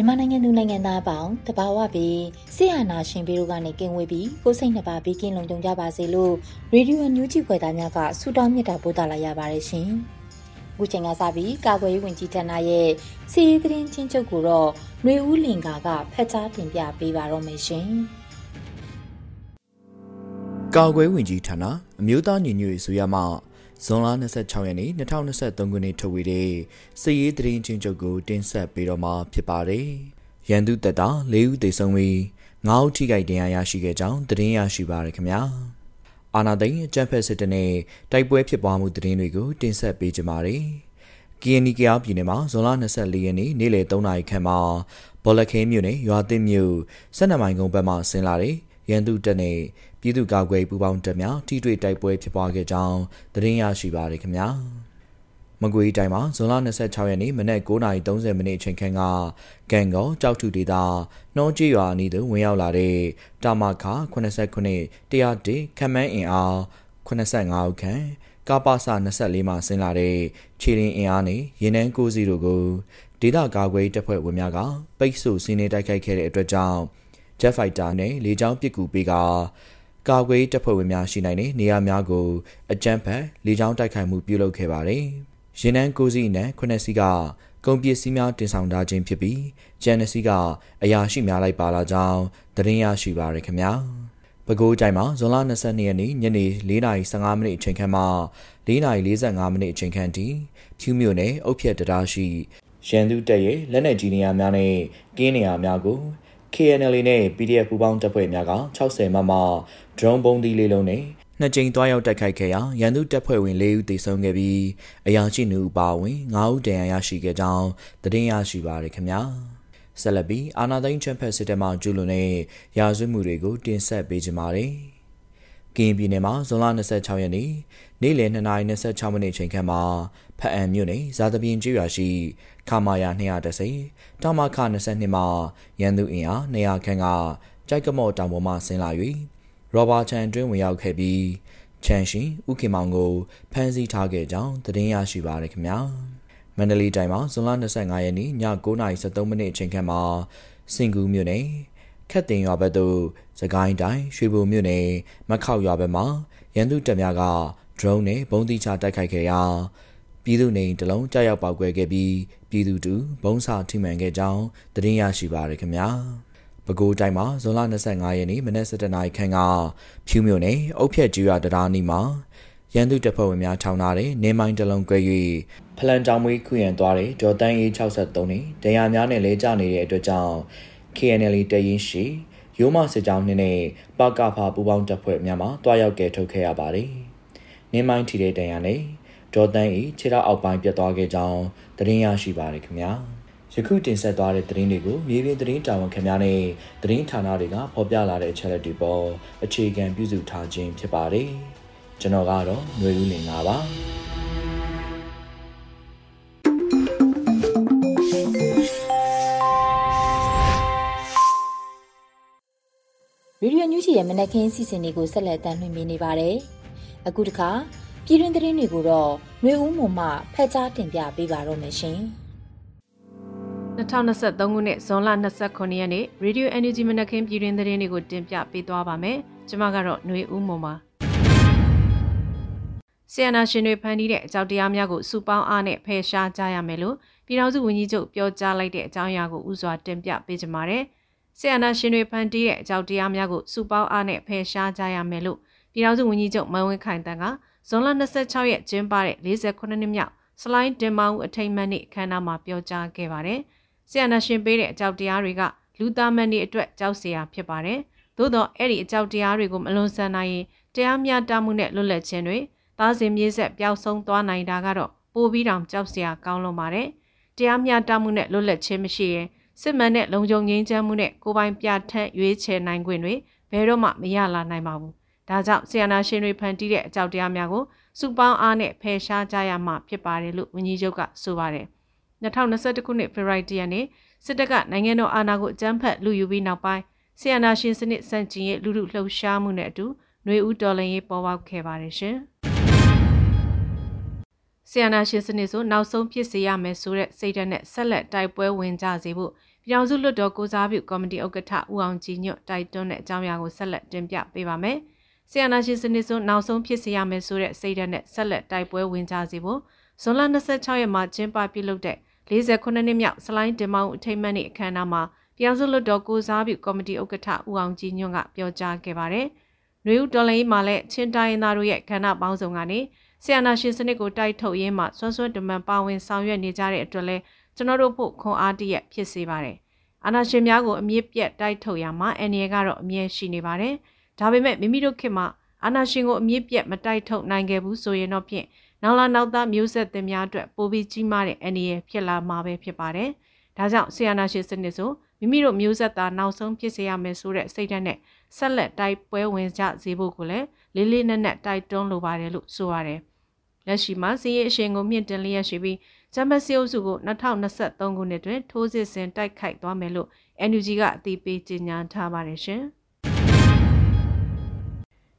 မြန်မာနိုင်ငံသူနိုင်ငံသားအပေါင်းတဘာဝပြီးဆေးဟာနာရှင်ပြီးတို့ကနေကင်ဝေးပြီးကိုစိတ်နှပါဘေးကင်းလုံခြုံကြပါစေလို့ရေဒီယိုညူးချီခွဲသားများကဆုတောင်းမြတ်တာပို့သလာရပါတယ်ရှင်။အခုချိန်ကစပြီးကာကွယ်ရေးဝန်ကြီးဌာနရဲ့စီးရီးသတင်းချင်းချုပ်ကိုတော့ຫນွေဦးလင်ကာကဖက်ကြားတင်ပြပေးပါတော့မယ်ရှင်။ကာကွယ်ဝင်ကြီးဌာနအမျိုးသားညီညွတ်ရေးဆိုရမှ ဇွန်လ26ရက်နေ့2023ခုနှစ်ထုတ်ဝေတဲ့စစ်ရေးသတင်းချင်းချုပ်ကိုတင်ဆက်ပေးတော့မှာဖြစ်ပါတယ်။ရန်သူတပ်သား၄ဦးသေဆုံးပြီး၅ဦးထိခိုက်ဒဏ်ရာရရှိခဲ့ကြောင်းသတင်းရရှိပါရခင်ဗျာ။အာနာသိန်းအကြံဖက်စစ်တပ်နဲ့တိုက်ပွဲဖြစ်ပွားမှုသတင်းတွေကိုတင်ဆက်ပေးကြပါမယ်။ KNY ကပြည်နယ်မှာဇွန်လ24ရက်နေ့နေ့လယ်3နာရီခန့်မှာဘောလခဲမြို့နယ်ရွာသစ်မြို့12မိုင်ကုန်းဘက်မှဆင်းလာတဲ့ ရန်သူတပ်နဲ့ပြည်သူ့ကာကွယ်ပူးပေါင်းတပ်များထိတွေ့တိုက်ပွဲဖြစ်ပွားခဲ့ကြောင်းသတင်းရရှိပါရခင်ဗျာမကွေးတိုင်းမှာဇွန်လ26ရက်နေ့မနက်9:30မိနစ်အချိန်ခန့်ကကံကောကြောက်ထုဒေသနှောကြေးရွာအနီးသို့ဝင်ရောက်လာတဲ့တာမခ89 101ခမန်းအင်အား85ဦးခန့်ကာပါစ24မှာဆင်းလာတဲ့ခြေရင်အင်အားနဲ့ရင်နှန်း90တို့ကိုဒေသကာကွယ်တပ်ဖွဲ့ဝင်များကပိတ်ဆို့စီးနေတိုက်ခိုက်ခဲ့တဲ့အတွက်ကြောင့် Jet Fighter နဲ့လေကြောင်းပစ်ကူပေးကကာကွယ်တပ်ဖွဲ့ဝင်များရှိနိုင်တဲ့နေရာများကိုအကြမ်းဖက်လေကြောင်းတိုက်ခိုက်မှုပြုလုပ်ခဲ့ပါတယ်။ရင်နန်းကိုစီနဲ့ခုနှစ်စီကကုန်ပစ္စည်းများတင်ဆောင်ထားခြင်းဖြစ်ပြီးဂျန်နစီကအရာရှိများလိုက်ပါလာကြောင်းသတင်းရရှိပါရခင်ဗျာ။ပဲခူးတိုင်းမှာဇွန်လ22ရက်နေ့ညနေ4:15မိနစ်အချိန်ခန့်မှ4:45မိနစ်အချိန်ခန့်ထိဖြူးမြို့နယ်အုတ်ဖြတ်တရားရှိရန်သူတပ်ရဲ့လက်နက်ကြီးနေရာများနဲ့ကင်းနေရာများကို KNL နဲ့ PDF ပူးပေါင်းတပ်ဖွဲ့များက60မမ drone ပုံးသီးလေးလုံးနဲ့နှစ်ကြိမ်တွားရောက်တိုက်ခိုက်ခဲ့ရာရန်သူတပ်ဖွဲ့ဝင်၄ဦးသေဆုံးခဲ့ပြီးအရာရှိနှုတ်ပါဝင်9ဦးဒဏ်ရာရရှိခဲ့ကြောင်းသတင်းရရှိပါရခင်ဗျာဆက်လက်ပြီးအာနာသိန်းချမ်ဖက်စစ်တပ်မှကျူးလွန်တဲ့ရာဇဝတ်မှုတွေကိုတင်ဆက်ပေးကြပါမယ်ကင်းပြည်နယ်မှာဇွန်လ26ရက်နေ့ နေ့လယ်2:26မိနစ်ချိန်ခန့်မှာဖအံမြို့နယ်ဇာတပြင်းကျွော်ရှိခမာယာ230တာမခ22မှာရန်သူအင်အား200ခန့်ကကြိုက်ကမော့တောင်ပေါ်မှဆင်းလာ၍ရောဘာချန်တွင်းဝင်ရောက်ခဲ့ပြီးချန်ရှင်ဥခင်မောင်ကိုဖမ်းဆီးထားခဲ့ကြောင်းသတင်းရရှိပါရခင်ဗျာမန္တလေးတိုင်းမှာဇွန်လ25ရက်နေ့ည9:73မိနစ်အချိန်ခန့်မှာစင်ကူးမြို့နယ်ခက်တင်ရွာဘက်သို့စကိုင်းတိုင်းရွှေဘုံမြို့နယ်မခောက်ရွာဘက်မှာရန်သူတပ်များက drone နဲ့ဘုံတိချတိုက်ခိုက်ခဲ့ရာပြည်သူနေတလုံးကြောက်ရောက်ပောက်ကွဲခဲ့ပြီးပြည်သူတူဘုံစာထိမှန်ခဲ့ကြောင်းသတင်းရရှိပါရခင်ဗျာပဲခူးတိုင်းမှာဇွန်လ25ရက်နေ့မနက်7:00နာရီခန့်ကဖြူးမြို့နယ်အုတ်ဖြက်ကျူရတရားနီမှာရန်သူတပ်ဖွဲ့ဝင်များထောင်ထားတဲ့နေမိုင်းတလုံးကွဲ၍ဖလန်တောင်မွေးခွေရန်သွားတဲ့ဒေါ်တန်းအေး63နဲ့တရားများနဲ့လဲကျနေတဲ့အတွက်ကြောင့် KNL တရင်ရှိရိုးမစစ်ကြောင်းနှင်းနဲ့ပကဖာပူပေါင်းတပ်ဖွဲ့များမှတွားရောက်ကဲထုတ်ခဲ့ရပါတယ်။ နေမိုင်းထီတဲ့တန်ရနဲ့ဒေါ်တန်းဤခြေထောက်အောက်ပိုင်းပြတ်သွားခဲ့ကြောင်းသတင်းရရှိပါတယ်ခင်ဗျာ။ယခုတင်ဆက်သွားတဲ့သတင်းတွေကိုမြေပြင်သတင်းတာဝန်ခံများနဲ့သတင်းဌာနတွေကဖော်ပြလာတဲ့အချက်အလက်တွေပေါ်အခြေခံပြုစုထားခြင်းဖြစ်ပါတယ်။ကျွန်တော်ကတော့ຫນွေဦးလင်ပါရေဒီယိုညူးချီရဲ့မနက်ခင်းစီစဉ်တွေကိုဆက်လက်တင်ပြနေပါတယ်။ အခုတခါပြည်တွင်းသတင်းတွေကိုတော့မျိုးဦးမမဖက်ကြားတင်ပြပေးပါတော့မယ်ရှင်2023ခုနှစ်ဇွန်လ29ရက်နေ့ Radio Energy မနက်ခင်းပြည်တွင်းသတင်းတွေကိုတင်ပြပေးသွားပါမယ်ကျွန်မကတော့ຫນွေဦးမမဆီယနာရှင်တွေဖန်တီးတဲ့အကြောက်တရားများကိုစူပေါင်းအားနဲ့ဖယ်ရှားကြရမယ်လို့ပြည်ထောင်စုဝန်ကြီးချုပ်ပြောကြားလိုက်တဲ့အကြောင်းအရာကိုဥစွာတင်ပြပေးကြပါမယ်။ဆီယနာရှင်တွေဖန်တီးတဲ့အကြောက်တရားများကိုစူပေါင်းအားနဲ့ဖယ်ရှားကြရမယ်လို့ ပြည်ထောင်စုဝန်ကြီးချုပ်မန်ဝင်းခိုင်တန်းကဇွန်လ26ရက်ကျင်းပတဲ့48နှစ်မြောက်စလိုင်းတင်မောင်အထိမ်းအမှတ်နေ့အခမ်းအနားမှာပြောကြားခဲ့ပါတယ်။ဆီယနာရှင်ပေးတဲ့အကြောက်တရားတွေကလူသားမန်တွေအတွက်ကြောက်စရာဖြစ်ပါတယ်။သို့တော့အဲ့ဒီအကြောက်တရားတွေကိုမလွန်ဆန်နိုင်ရင်တရားမျှတမှုနဲ့လွတ်လပ်ခြင်းတွေသားစဉ်မြေဆက်ပျောက်ဆုံးသွားနိုင်တာကတော့ပိုပြီးတောင်ကြောက်စရာကောင်းလွန်ပါတယ်။တရားမျှတမှုနဲ့လွတ်လပ်ခြင်းမရှိရင်စစ်မှန်တဲ့လုံခြုံငြိမ်းချမ်းမှုနဲ့ကိုယ်ပိုင်ပြဋ္ဌာန်းရွေးချယ်နိုင်ခွင့်တွေဘယ်တော့မှမရလာနိုင်ပါဘူး။ ဒါကြောင့်ဆီယနာရှင်တွေဖန်တီးတဲ့အကြောက်တရားများကိုစုပေါင်းအားနဲ့ဖယ်ရှားကြရမှာဖြစ်ပါတယ်လို့ဝန်ကြီးချုပ်ကဆိုပါတယ်။2021ခုနှစ်ဖေဖော်ဝါရီလနေ့စစ်တပ်ကနိုင်ငံတော်အာဏာကိုအကြမ်းဖက်လူယူပြီးနောက်ပိုင်းဆီယနာရှင်စနစ်စန့်ကျင်ရေးလူလူလှုပ်ရှားမှုနဲ့အတူຫນွေဦးတော်လှန်ရေးပေါ်ပေါက်ခဲ့ပါတယ်ရှင်။ဆီယနာရှင်စနစ်ဆိုနောက်ဆုံးဖြစ်စေရမယ်ဆိုတဲ့စိတ်ဓာတ်နဲ့ဆက်လက်တိုက်ပွဲဝင်ကြစေဖို့ပြည်ထောင်စုလွှတ်တော်ကိုစားပြုကော်မတီဥက္ကဋ္ဌဦးအောင်ကြည်ညွတ်တိုက်တွန်းတဲ့အကြောင်းအရာကိုဆက်လက်တင်ပြပေးပါမယ်။ ဆီယနာရှင်စနစ်ဆိုနောက်ဆုံးဖြစ်စေရမယ်ဆိုတဲ့စိတ်ဓာတ်နဲ့ဆက်လက်တိုက်ပွဲဝင်ကြစေဖို့ဇွန်လ26ရက်မှာကျင်းပပြုလုပ်တဲ့48နှစ်မြောက်စလိုင်းတင်မောင်အထိမ်းအမှတ်နေ့အခမ်းအနားမှာပြည်ထောင်စုလွှတ်တော်ကိုစားပြုကော်မတီဥက္ကဋ္ဌဦးအောင်ကြည်ညွန့်ကပြောကြားခဲ့ပါတယ်။နှွေဦးတော်လိုင်းမှာလည်းချင်းတိုင်းသားတို့ရဲ့ကဏ္ဍပေါင်းစုံကနေဆီယနာရှင်စနစ်ကိုတိုက်ထုတ်ရင်းမှာဆွမ်းဆွမ်းတမန်ပါဝင်ဆောင်ရွက်နေကြတဲ့အတွက်လဲကျွန်တော်တို့ဖို့ခွန်အားတရက်ဖြစ်စေပါတယ်။အာနာရှင်များကိုအမြင့်ပြတ်တိုက်ထုတ်ရမှာအန်ရီကတော့အမြဲရှိနေပါတယ်။ ဒါပေမဲ့မိမိတို့ခေတ်မှာအာနာရှင်ကိုအမြင့်ပြတ်မတိုက်ထုတ်နိုင်ခဲ့ဘူးဆိုရင်တော့ဖြင့်နောက်လာနောက်သားမျိုးဆက်သစ်များအတွက်ပိုပြီးကြီးမားတဲ့အန်ရီဖြစ်လာမှာပဲဖြစ်ပါတယ်။ဒါကြောင့်ဆီယနာရှင်စနစ်ဆိုမိမိတို့မျိုးဆက်သားနောက်ဆုံးဖြစ်စေရမယ်ဆိုတဲ့စိတ်ဓာတ်နဲ့ဆက်လက်တိုက်ပွဲဝင်ကြစေဖို့ကိုလည်းလေးလေးနက်နက်တိုက်တွန်းလိုပါတယ်လို့ဆိုရတယ်။လက်ရှိမှာစီးရဲအရှင်ကိုမြင့်တင်လျက်ရှိပြီးဂျမစီအုပ်စုကို2023ခုနှစ်တွင်ထိုးစစ်ဆင်တိုက်ခိုက်သွားမယ်လို့ NUG ကအသိပေးကြေညာထားပါတယ်ရှင်။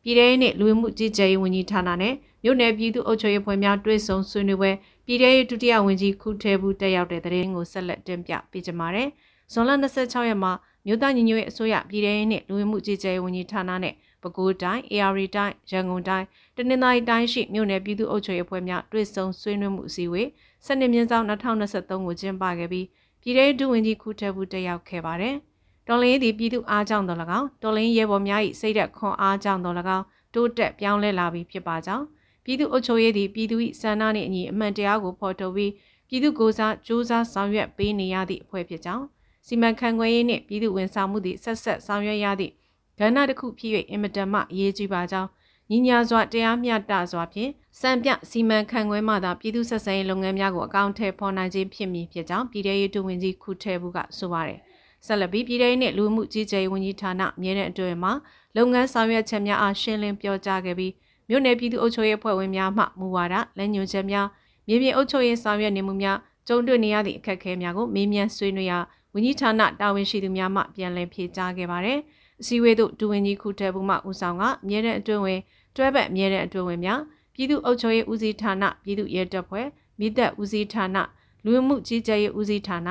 ပြည်ထောင်စုလူဝင်မှုကြီးကြပ်ရေးဝန်ကြီးဌာနနဲ့မြို့နယ်ပြည်သူ့အုပ်ချုပ်ရေးဖွဲ့များတွဲဆုံဆွေးနွေးပွဲပြည်ထောင်စုဒုတိယဝန်ကြီးခုထဲဘူးတက်ရောက်တဲ့တဲ့ရင်ကိုဆက်လက်တင်ပြပေးကြပါမယ်။ဇွန်လ26ရက်မှာမြို့သားညီညွတ်ရေးအစိုးရပြည်ထောင်စုနဲ့လူဝင်မှုကြီးကြပ်ရေးဝန်ကြီးဌာနနဲ့ပဲခူးတိုင်း AR တိုင်းရန်ကုန်တိုင်းတနင်္သာရီတိုင်းရှိမြို့နယ်ပြည်သူ့အုပ်ချုပ်ရေးအဖွဲ့များတွဲဆုံဆွေးနွေးမှုအစည်းအဝေးစနေမြင်းဆောင်2023ကိုကျင်းပခဲ့ပြီးပြည်ထောင်စုဝန်ကြီးခုထဲဘူးတက်ရောက်ခဲ့ပါတယ်။ တော်လင်းသည်ပြည်သူအားကြောင့်တော်၎င်းတော်လင်းရဲဘော်များ၏စိတ်သက်ခွန်အားကြောင့်တော်၎င်းတိုးတက်ပြောင်းလဲလာပြီးဖြစ်ပါကြောင်းပြည်သူ့အုပ်ချုပ်ရေးသည်ပြည်သူ၏စံနာနှင့်အညီအမှန်တရားကိုဖော်ထုတ်ပြီးပြည်သူကိုစားစူးစမ်းဆောင်ရွက်ပေးနေရသည့်အဖွဲ့ဖြစ်ကြောင်းစီမံခန့်ခွဲရေးနှင့်ပြည်သူဝန်ဆောင်မှုသည့်ဆက်ဆက်ဆောင်ရွက်ရသည့်ကဏ္ဍတစ်ခုဖြစ်၍အင်မတန်မှအရေးကြီးပါကြောင်းညီညာစွာတရားမျှတစွာဖြင့်စံပြစီမံခန့်ခွဲမှသာပြည်သူဆက်ဆံရေးလုပ်ငန်းများကိုအကောင့်ထဲပေါ်နိုင်ခြင်းဖြစ်မည်ဖြစ်ကြောင်းပြည်ထရေးတူဝင်ကြီးခုထဲဘူးကဆိုပါတယ် ဆက်လက်ပြီးပြည်ထောင်နှင့်လူမှုကြီးကြပ်ရေးဝန်ကြီးဌာနအမြဲတမ်းအတွင်းမှာလုပ်ငန်းဆောင်ရွက်ချက်များအားရှင်းလင်းပြောကြားခဲ့ပြီးမြို့နယ်ပြည်သူ့အုပ်ချုပ်ရေးအဖွဲ့ဝင်များမှမူဝါဒလက်ညွှန်ချက်များမြေပြင်အုပ်ချုပ်ရေးဆောင်ရွက်နေမှုများကြုံတွေ့နေရသည့်အခက်အခဲများကိုမေးမြန်းဆွေးနွေးရာဝန်ကြီးဌာနတာဝန်ရှိသူများမှပြန်လည်ဖြေကြားခဲ့ပါတယ်။အစည်းအဝေးသို့ဒူဝင်ကြီးခုထဲဘူးမှဦးဆောင်ကအမြဲတမ်းအတွင်းဝင်တွဲဘက်အမြဲတမ်းအတွင်းဝင်များပြည်သူ့အုပ်ချုပ်ရေးဦးစီးဌာနပြည်သူ့ရဲတပ်ဖွဲ့မိသက်ဦးစီးဌာနလူဝင်မှုကြီးကြပ်ရေးဦးစီးဌာန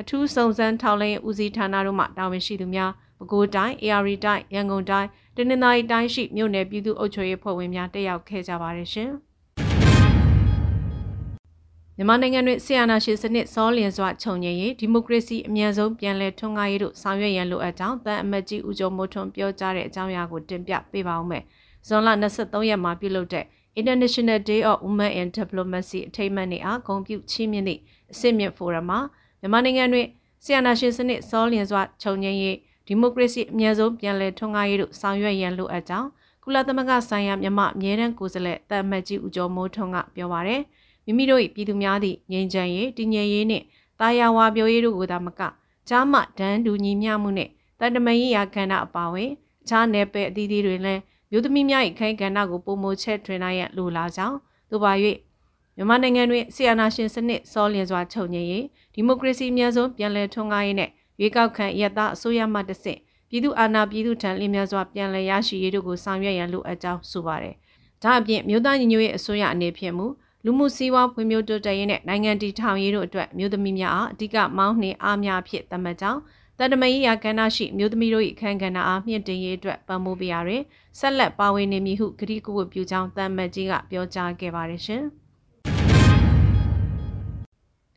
အထူးစုံစမ်းထောက်လှမ်းရေးဦးစီးဌာနတို့မှတာဝန်ရှိသူများပဲခူးတိုင်း AR တိုင်းရန်ကုန်တိုင်းတနင်္သာရီတိုင်းရှိမြို့နယ်ပြည်သူ့အုပ်ချုပ်ရေးဖွဲ့ဝင်များတက်ရောက်ခဲ့ကြပါတယ်ရှင်။မြန်မာနိုင်ငံတွင်ဆီယနာရှင်စနစ်စောလျင်စွာခြုံငြိမ်ရေးဒီမိုကရေစီအမြန်ဆုံးပြန်လည်ထွန်းကားရေးတို့ဆောင်ရွက်ရန်လိုအပ်ကြောင်းတန်အမတ်ကြီးဦးကျော်မိုးထွန်းပြောကြားတဲ့အကြောင်းအရာကိုတင်ပြပေးပါဦးမယ်။ဇွန်လ23ရက်မှာပြုလုပ်တဲ့ International Day of Women in Diplomacy အထိမ်းအမှတ်နေ့အားဂုဏ်ပြုချီးမြှင့်သည့်အစစ်မြင့်ဖိုရမ်မှာ မြန်မာနိုင်ငံတွင်ဆီယနာရှင်စနစ်စောလျင်စွာခြုံငြိမ်ရေးဒီမိုကရေစီအမြဲဆုံးပြန်လည်ထွန်းကားရေးတို့ဆောင်ရွက်ရန်လိုအပ်ကြောင်းကုလသမဂ္ဂဆိုင်ရာမြန်မာအမြဲတမ်းကိုယ်စားလှယ်တာမတ်ကြီးဦးကျော်မိုးထွန်းကပြောပါရယ်မိမိတို့၏ပြည်သူများသည့်ငြိမ်းချမ်းရေးတည်ငြိမ်ရေးနှင့်တာယာဝါပြောရေးတို့ကိုသာမကကြားမှဒန်းတူညီမျှမှုနှင့်တန်တမန်ရေးရာခန္ဓာအပါဝင်အခြားနယ်ပယ်အသီးသီးတွင်လည်းမြို့သမီးများ၏ခိုင်ကဏ္ဍကိုပုံမချက်ထွင်နိုင်ရန်လိုလားကြောင်းသို့ပါ၍ မြန်မာနိုင်ငံတွင်ဆီယနာရှင်စနစ်စောလျင်စွာချုပ်ငြိမ်ရေးဒီမိုကရေစီအများဆုံးပြန်လည်ထွန်းကားရေးနဲ့ရွေးကောက်ခံရသအစိုးရမှတဆင့်ပြည်သူအာဏာပြည်သူထံလင်းများစွာပြန်လည်ရရှိရေးတို့ကိုဆောင်ရွက်ရန်လိုအပ်ကြောင်းဆိုပါတယ်။ဒါအပြင်မြို့သားညီညွတ်ရေးအစိုးရအနေဖြင့်မူလူမှုစီးပွားဖွံ့ဖြိုးတိုးတက်ရေးနဲ့နိုင်ငံတည်ထောင်ရေးတို့အတွက်မြို့သမီးများအားအဓိကမောင်းနှင်အားများဖြစ်သတ်မှတ်ကြောင်းတန်တမန်ရေးရာကဏ္ဍရှိမြို့သမီးတို့၏အခမ်းကဏ္ဍအားမြင့်တင်ရေးအတွက်ပံ့ပိုးပေးရတွင်ဆက်လက်ပါဝင်နေမည်ဟုကတိကဝတ်ပြုကြောင်းတမ်မတ်ကြီးကပြောကြားခဲ့ပါတယ်ရှင်။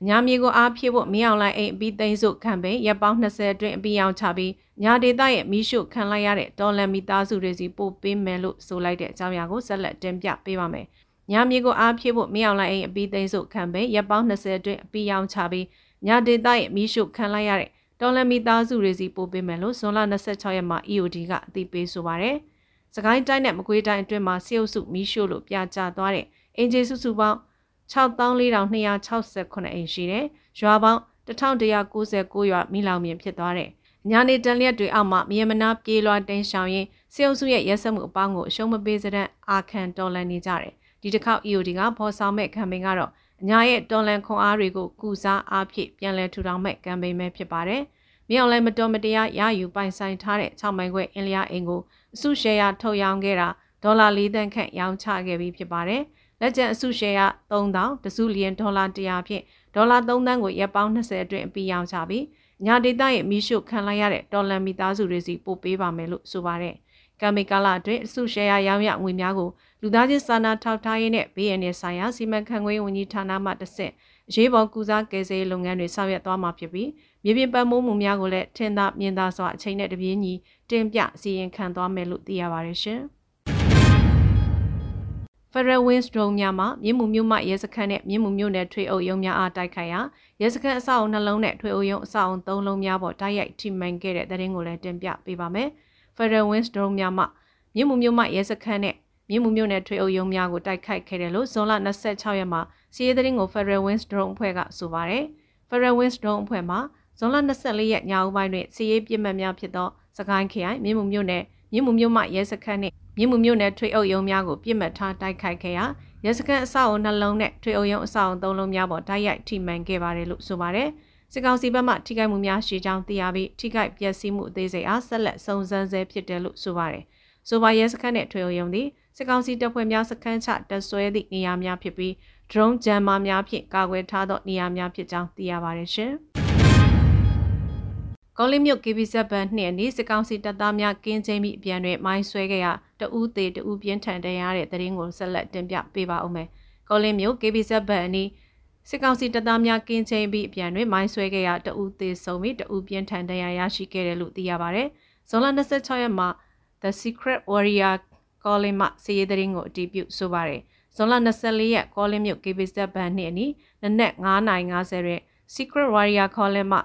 ညာမြေကိုအားဖြည့်ဖို့မင်းအောင်လိုင်းအိမ်အပြီးသိမ်းစုခံပိန်ရပ်ပေါင်း20အတွင်းအပြီးအောင်ချပြီးညာဒေသရဲ့မီးရှို့ခံလိုက်ရတဲ့ဒေါ်လန်မီသားစုတွေစီပို့ပေးမယ်လို့ဆိုလိုက်တဲ့အကြောင်းအရာကိုဆက်လက်တင်ပြပေးပါမယ်။ညာမြေကိုအားဖြည့်ဖို့မင်းအောင်လိုင်းအိမ်အပြီးသိမ်းစုခံပိန်ရပ်ပေါင်း20အတွင်းအပြီးအောင်ချပြီးညာဒေသရဲ့မီးရှို့ခံလိုက်ရတဲ့ဒေါ်လန်မီသားစုတွေစီပို့ပေးမယ်လို့ဇွန်လ26ရက်မှာ EOD ကအသိပေးဆိုပါရယ်။စကိုင်းတိုင်းနဲ့မကွေးတိုင်းအတွင်းမှာစီအုပ်စုမီးရှို့လို့ပြကြသွားတဲ့အင်ဂျီစုစုပေါင်း 64,268အိမ်ရှိတယ်။ရွာပေါင်း1199ရွာမိလောင်မြင်ဖြစ်သွားတယ်။ညာနေတန်လျက်တွေအောက်မှာမြေမနာပြေးလွှာတင်းရှောင်ရင်စေအုပ်စုရဲ့ရဲစက်မှုအပေါင်းကိုအရှုံးမပေးစတဲ့အာခံတော်လန်နေကြတယ်။ဒီတစ်ခေါက် EOD ကဖော်ဆောင်မဲ့ကမ်ပိန်းကတော့အညာရဲ့တော်လန်ခွန်အားတွေကိုကုစားအားဖြင့်ပြန်လည်ထူထောင်မဲ့ကမ်ပိန်းပဲဖြစ်ပါတယ်။မြောင်လဲမတော်မတရားရယူပိုင်ဆိုင်ထားတဲ့6မိုင်ခွဲအင်လျာအိမ်ကိုအစုရှယ်ယာထုတ်ရောင်းခဲ့တာဒေါ်လာ၄သန်းခန့်ရောင်းချခဲ့ပြီးဖြစ်ပါတယ်။ လက်ကျန်အစုရှယ်ယာ3000တစုလီယံဒေါ်လာ100ဖြင့်ဒေါ်လာ3သန်းကိုရက်ပေါင်း20အတွင်းအပြီးရောင်းချပြီးညာဒေသရဲ့မီးရှို့ခံလိုက်ရတဲ့ဒေါ်လာမီသားစုတွေစီပို့ပေးပါမယ်လို့ဆိုပါတယ်။ကမ်မီကာလာအတွင်းအစုရှယ်ယာရောင်းရငွေများကိုလူသားချင်းစာနာထောက်ထားရေးနဲ့ BNN ဆိုင်ရာစီမံခန့်ခွဲဝန်ကြီးဌာနမှတစ်ဆင့်အရေးပေါ်ကူစားကယ်ဆယ်ရေးလုပ်ငန်းတွေဆောင်ရွက်သွားမှာဖြစ်ပြီးမြေပြင်ပတ်မိုးမှုများကိုလည်းထင်သာမြင်သာစွာအချိန်နဲ့တပြေးညီတင်ပြစီရင်ခံသွားမယ်လို့သိရပါတယ်ရှင်။ Federal Wings Drone များမှမြင်းမှုမြို့မှရဲစခန်းနဲ့မြင်းမှုမြို့နယ်ထွေအုပ်ရုံးများအားတိုက်ခိုက်ရာရဲစခန်းအဆောက်အုံနှလုံးနဲ့ထွေအုပ်ရုံးအဆောက်အုံသုံးလုံးများပေါ်တိုက်ရိုက်ထိမှန်ခဲ့တဲ့တဲ့ရင်ကိုလည်းတင်ပြပေးပါမယ်။ Federal Wings Drone များမှမြင်းမှုမြို့မှရဲစခန်းနဲ့မြင်းမှုမြို့နယ်ထွေအုပ်ရုံးများကိုတိုက်ခိုက်ခဲ့တယ်လို့ဇွန်လ26ရက်မှာစီးရဲတဲ့ရင်ကို Federal Wings Drone အဖွဲ့ကဆိုပါတယ်။ Federal Wings Drone အဖွဲ့မှာဇွန်လ24ရက်ညဦးပိုင်းတွင်စီးရဲပြစ်မှတ်များဖြစ်သောစကိုင်းခရိုင်မြင်းမှုမြို့နယ်မြင်းမှုမြို့မှရဲစခန်းနှင့် မြင်းမှုမြို့နယ်ထွေအုပ်ရုံးများကိုပြစ်မှတ်ထားတိုက်ခိုက်ခဲ့ရာရဲစခန်းအဆောက်အုံနှလုံးနဲ့ထွေအုပ်ရုံးအဆောက်အုံသုံးလုံးများပေါ်တိုက်ရိုက်ထိမှန်ခဲ့ပါတယ်လို့ဆိုပါတယ်။စစ်ကောင်စီဘက်မှထိခိုက်မှုများရှိကြောင်းသိရပြီးထိခိုက်ပျက်စီးမှုအသေးစိတ်အားဆက်လက်စုံစမ်းဆဲဖြစ်တယ်လို့ဆိုပါတယ်။ဆိုပါရဲစခန်းနဲ့ထွေအုပ်ရုံးသည်စစ်ကောင်စီတပ်ဖွဲ့များစခန်းချတပ်ဆွဲသည့်နေရာများဖြစ်ပြီး drone jammer များဖြင့်ကာကွယ်ထားသောနေရာများဖြစ်ကြောင်းသိရပါတယ်ရှင်။ ကောလင်းမြို့ KB7 ဘန်နှင့်နေစစ်ကောင်စီတပ်သားများကင်းချင်းပြီးအပြန်တွင်မိုင်းဆွဲခဲ့ရာတဦးသေးတဦးပြင်းထန်တရားတဲ့တရင်ကိုဆက်လက်တင်ပြပေးပါဦးမယ်။ကောလင်းမြို့ KB7 ဘန်အနီးစစ်ကောင်စီတပ်သားများကင်းချင်းပြီးအပြန်တွင်မိုင်းဆွဲခဲ့ရာတဦးသေးဆုံးပြီးတဦးပြင်းထန်တရားရရှိခဲ့တယ်လို့သိရပါဗျ။ဇွန်လ26ရက်မှာ The Secret Warrior ကောလင်းမှစီးရဲတရင်ကိုအတည်ပြုဆိုပါတယ်။ဇွန်လ24ရက်ကောလင်းမြို့ KB7 ဘန်နှင့်အနီးနနက်9:50ရက် Secret Warrior ကောလင်းမှ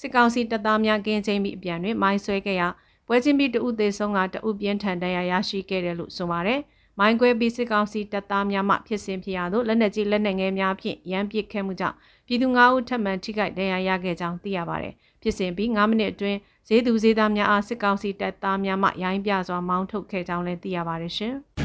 စစ်ကောင်စီတပ်သားများကင်းချင်းပြီးအပြန်တွင်မိုင်းဆွဲခဲ့ရာပွဲချင်းပြီးတဦးသေးဆုံးကတဦးပြင်းထန်ဒဏ်ရာရရှိခဲ့တယ်လို့ဆိုပါတယ်။မိုင်းခွဲပြီးစစ်ကောင်စီတပ်သားများမှဖြစ်စဉ်ဖြစ်ရာသို့လက်နက်ကြီးလက်နက်ငယ်များဖြင့်ရန်ပစ်ခဲ့မှုကြောင့်ပြည်သူ9ဦးထပ်မံထိခိုက်ဒဏ်ရာရခဲ့ကြောင်းသိရပါတယ်။ဖြစ်စဉ်ပြီး9မိနစ်အတွင်းဈေးသူဈေးသားများအားစစ်ကောင်စီတပ်သားများမှရိုင်းပြစွာမောင်းထုတ်ခဲ့ကြောင်းလည်းသိရပါတယ်ရှင်။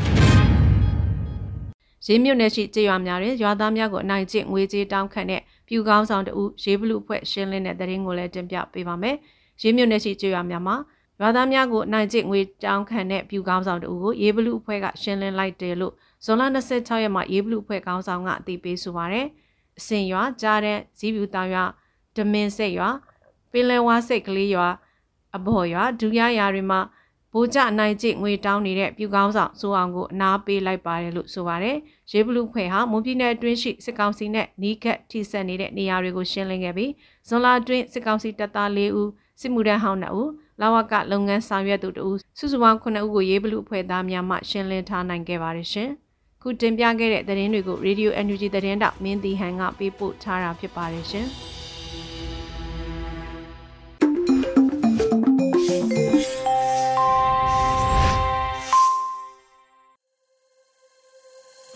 ရင်းမြုပ်နယ်ရှိကြေးရွာများတွင်ရွာသားများကိုအနိုင်ကျင့်ငွေကြေးတောင်းခံတဲ့ပြူကောင်းဆောင်တဦးရေးဘလူအဖွဲ့ရှင်းလင်းတဲ့တရင်ကိုလည်းတင်ပြပေးပါမယ်။ရင်းမြုပ်နယ်ရှိကြေးရွာများမှာရွာသားများကိုအနိုင်ကျင့်ငွေတောင်းခံတဲ့ပြူကောင်းဆောင်တဦးကိုရေးဘလူအဖွဲ့ကရှင်းလင်းလိုက်တယ်လို့ဇွန်လ26ရက်မှာရေးဘလူအဖွဲ့ကောင်းဆောင်ကအသိပေးဆိုပါရယ်။အစင်ရွာကြားတဲ့ဇီးပြူတောင်ရွာဒမင်စိတ်ရွာပင်လယ်ဝါစိတ်ကလေးရွာအဘော်ရွာဒူရရွာတွေမှာ ဗိုလ်ကျနိုင်ကျင့်ငွေတောင်းနေတဲ့ပြူကောင်းဆောင်စိုးအောင်ကိုအနာပေးလိုက်ပါတယ်လို့ဆိုပါတယ်။ရေဘလူးခွေဟာမွန်ပြည်နယ်အတွင်းရှိစစ်ကောင်စီနဲ့နီးကပ်ထိစပ်နေတဲ့နေရာတွေကိုရှင်းလင်းခဲ့ပြီးဇွန်လအတွင်းစစ်ကောင်စီတပ်သား၄ဦးစစ်မှုထမ်းဟောင်း2ဦးလာဝကလုပ်ငန်းဆောင်ရွက်သူ2ဦးစုစုပေါင်း9ဦးကိုရေဘလူးအဖွဲ့သားများမှရှင်းလင်းထားနိုင်ခဲ့ပါတယ်ရှင်။ခုတင်ပြခဲ့တဲ့သတင်းတွေကို Radio NUG သတင်းတောက်မင်းတီဟန်ကပေးပို့ထားတာဖြစ်ပါတယ်ရှင်။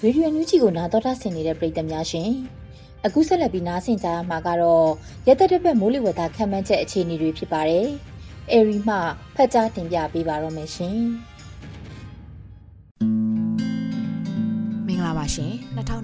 ရေဒီယိုညူးချီကိုနားတော်တာဆင်နေတဲ့ပရိသတ်များရှင်အခုဆက်လက်ပြီးနားဆင်ကြရမှာကတော့ရသက်တစ်ပတ်မိုးလေဝသခန့်မှန်းချက်အခြေအနေတွေဖြစ်ပါတယ်အဲရီမှဖတ်ကြားတင်ပြပေးပါတော့မယ်ရှင်မင်္ဂလာပါရှင်2023ခု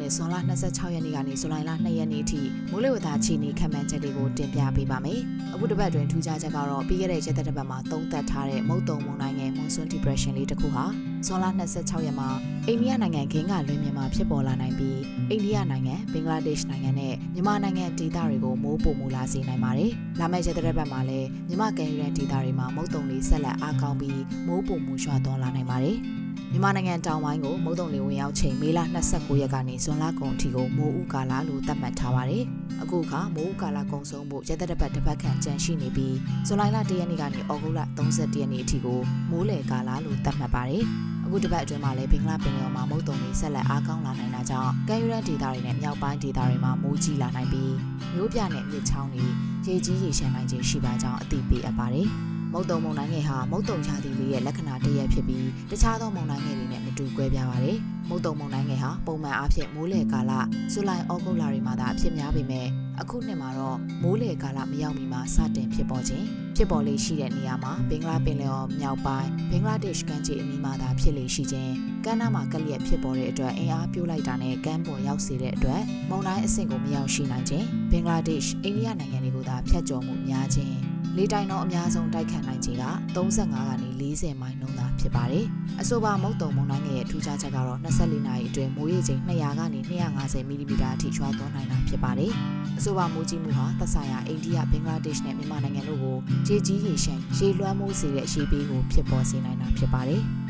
နှစ်ဇွန်လ26ရက်နေ့ကနေဇူလိုင်လ2ရက်နေ့အထိမိုးလေဝသအခြေအနေခန့်မှန်းချက်တွေကိုတင်ပြပေးပါမယ်အခုတစ်ပတ်တွင်ထူးခြားချက်ကတော့ပြီးခဲ့တဲ့ရက်သက်တစ်ပတ်မှာသုံးသပ်ထားတဲ့မုတ်တုံမုန်တိုင်းငယ် Monsoon Depression လေးတစ်ခုဟာ ဇွန်လ26ရက်မှာအိန္ဒိယနိုင်ငံခင်းကလွင်မြန်မာဖြစ်ပေါ်လာနိုင်ပြီးအိန္ဒိယနိုင်ငံဘင်္ဂလားဒေ့ရှ်နိုင်ငံနဲ့မြန်မာနိုင်ငံဒေသတွေကိုမိုးပုံမူလာစေနိုင်ပါတယ်။လာမယ့်ရက်သတ္တပတ်မှာလည်းမြန်မာကမ်းရိုးတန်းဒေသတွေမှာမုတ်တုံလေးဆက်လက်အားကောင်းပြီးမိုးပုံမူရွှာသွန်းလာနိုင်ပါတယ်။ မြန်မာနိုင်ငံတောင်ပိုင်းကိုမုတ်တုံလေဝင်ရောက်ချိန်မေလ29ရက်ကနေဇွန်လကုန်အထိကိုမိုးဥကာလလို့သတ်မှတ်ထားပါတယ်။အခုအခါမိုးဥကာလကုန်ဆုံးဖို့ရက်သက်တစ်ပတ်တစ်ပတ်ခန့်ကြန့်ရှိနေပြီးဇွန်လ1ရက်နေ့ကနေဩဂုတ်လ31ရက်နေ့အထိကိုမိုးလေကာလလို့သတ်မှတ်ပါတယ်။အခုတစ်ပတ်အတွင်းမှာလည်းဘင်္ဂလားပင်လယ်အော်မှာမုတ်တုံတွေဆက်လက်အားကောင်းလာနိုင်တာကြောင့်ကမ်းရိုးတန်းဒေသတွေနဲ့မြောက်ပိုင်းဒေသတွေမှာမိုးကြီးလာနိုင်ပြီးမျိုးပြနဲ့မြစ်ချောင်းတွေရေကြီးရေရှမ်းနိုင်ခြင်းရှိပါကြောင်းအသိပေးအပ်ပါတယ်။ မုတ်တုံမုန်တိုင်းငယ်ဟာမုတ်တုံချသည်လေးရဲ့လက္ခဏာတစ်ရပ်ဖြစ်ပြီးတခြားသောမုန်တိုင်းငယ်တွေနဲ့မတူကွဲပြားပါတယ်။မုတ်တုံမုန်တိုင်းငယ်ဟာပုံမှန်အားဖြင့်မိုးလေကာလဇူလိုင်ဩဂုတ်လတွေမှာသာဖြစ်များပေမဲ့အခုနှစ်မှာတော့မိုးလေကာလမရောက်မီမှာစတင်ဖြစ်ပေါ်ခြင်းဖြစ်ပေါ်လေးရှိတဲ့နေရာမှာဘင်္ဂလားပင်လယ်အော်မြောက်ပိုင်းဘင်္ဂလားဒေ့ရှ်ကမ်းခြေအနီးမှာသာဖြစ်လေရှိခြင်းကမ်းနားမှာကလျက်ဖြစ်ပေါ်တဲ့အတွက်အင်အားပြိုးလိုက်တာနဲ့ကမ်းပေါ်ရောက်စေတဲ့အတွက်မုန်တိုင်းအဆင့်ကိုမရောက်ရှိနိုင်ခြင်းဘင်္ဂလားဒေ့ရှ်အိန္ဒိယနိုင်ငံတွေကိုသာဖျက်ကျော်မှုများခြင်း လေတိုင်တော့အများဆုံးတိုက်ခတ်နိုင်ခြေက35ကနေ40မိုင်နှုန်းသာဖြစ်ပါတယ်။အဆိုပါမုတ်တုံမုန်တိုင်းရဲ့ထူးခြားချက်ကတော့24နာရီအတွင်းမိုးရေချိန်200ကနေ250မီလီမီတာအထိရွာသွန်းနိုင်တာဖြစ်ပါတယ်။အဆိုပါမိုးကြီးမှုဟာသက်ဆိုင်ရာအိန္ဒိယဘင်္ဂလားဒေ့ရှ်နဲ့မြန်မာနိုင်ငံတို့ကိုရေကြီးရေရှမ်းရေလွှမ်းမိုးစေတဲ့ရေပေးကိုဖြစ်ပေါ်စေနိုင်တာဖြစ်ပါတယ်။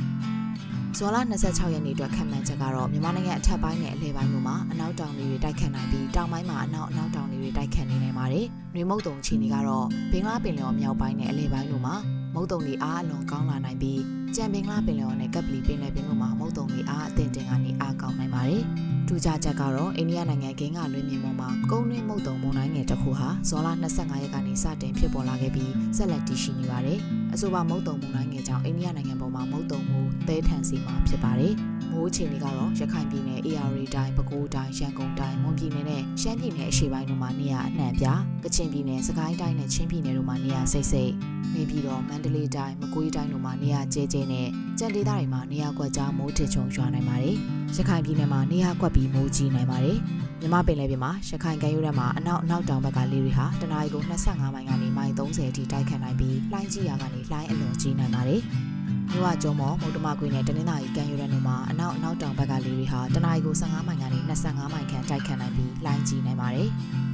ဇွန်လ26ရက်နေ့အတွက်ခံမှန်းချက်ကတော့မြန်မာနိုင်ငံအထက်ပိုင်းနဲ့အလယ်ပိုင်းတို့မှာအနောက်တောင်တွေတိုက်ခတ်နိုင်ပြီးတောင်ပိုင်းမှာအနောက်အနောက်တောင်တွေတိုက်ခတ်နေနိုင်ပါတယ်။နှွေမုတ်တုံချီနေကတော့ဘင်္ဂလားပင်လယ်ော်မြောက်ပိုင်းနဲ့အလယ်ပိုင်းတို့မှာမုတ်တုံတွေအားအလွန်ကောင်းလာနိုင်ပြီးကြံဘင်္ဂလားပင်လယ်ော်နဲ့ကပ်ပလီပင်လယ်ပြင်တို့မှာမုတ်တုံတွေအားအသင့်တင်ကနေအားကောင်းနိုင်ပါတယ်။ ထူးခြားချက်ကတော့အိန္ဒိယနိုင်ငံဂင်းကလွင်မြေပေါ်မှာကုန်းတွင်းမုတ်တုံမုန်တိုင်းငယ်တစ်ခုဟာဇွန်လ25ရက်ကနေစတင်ဖြစ်ပေါ်လာခဲ့ပြီးဆက်လက်တည်ရှိနေပါတယ်။အဆိုပါမုတ်တုံမုန်တိုင်းငယ်ကြောင့်အိန္ဒိယနိုင်ငံပေါ်မှာမုတ်တုံမှုသဲထန်စီမှာဖြစ်ပါတယ်။ မိုးအခြေအနေကတော့ရခိုင်ပြည်နယ် AR တိုင်းပဲခူးတိုင်းရန်ကုန်တိုင်းမွန်ပြည်နယ်နဲ့ရှမ်းပြည်နယ်အရှေ့ပိုင်းတို့မှာနေရာအနှံ့ပြကချင်ပြည်နယ်စကိုင်းတိုင်းနဲ့ချင်းပြည်နယ်တို့မှာနေရာစိတ်စိတ်နေပြည်တော်မန္တလေးတိုင်းမကွေးတိုင်းတို့မှာနေရာကျဲကျဲနဲ့ကြံဒေသတွေမှာနေရာကွက်ကြားမိုးထစ်ချုံရွာနိုင်ပါတယ်။ရခိုင်ပြည်နယ်မှာနေရာကွက်ပြီးမိုးကြီးနိုင်ပါတယ်။မြမပင်လယ်ပြင်မှာရခိုင်ကမ်းရိုးတန်းမှာအနောက်အနောက်တောင်ဘက်ကလေတွေဟာတနအီကို25မိုင်ကနေမိုင်30အထိတိုက်ခတ်နိုင်ပြီးလှိုင်းကြီးရာကနေလှိုင်းအလွန်ကြီးနိုင်ပါတယ်။ မြဝကျုံမော်မုတ်တမခွေနဲ့တနင်္သာရီကမ်းရိုးတန်းတို့မှာအနောက်အနောက်တောင်ဘက်ကလေတွေဟာတနအီကို15မိုင်ကနေ25မိုင်ခန့်တိုက်ခတ်နိုင်ပြီးလှိုင်းကြီးနိုင်ပါတယ်။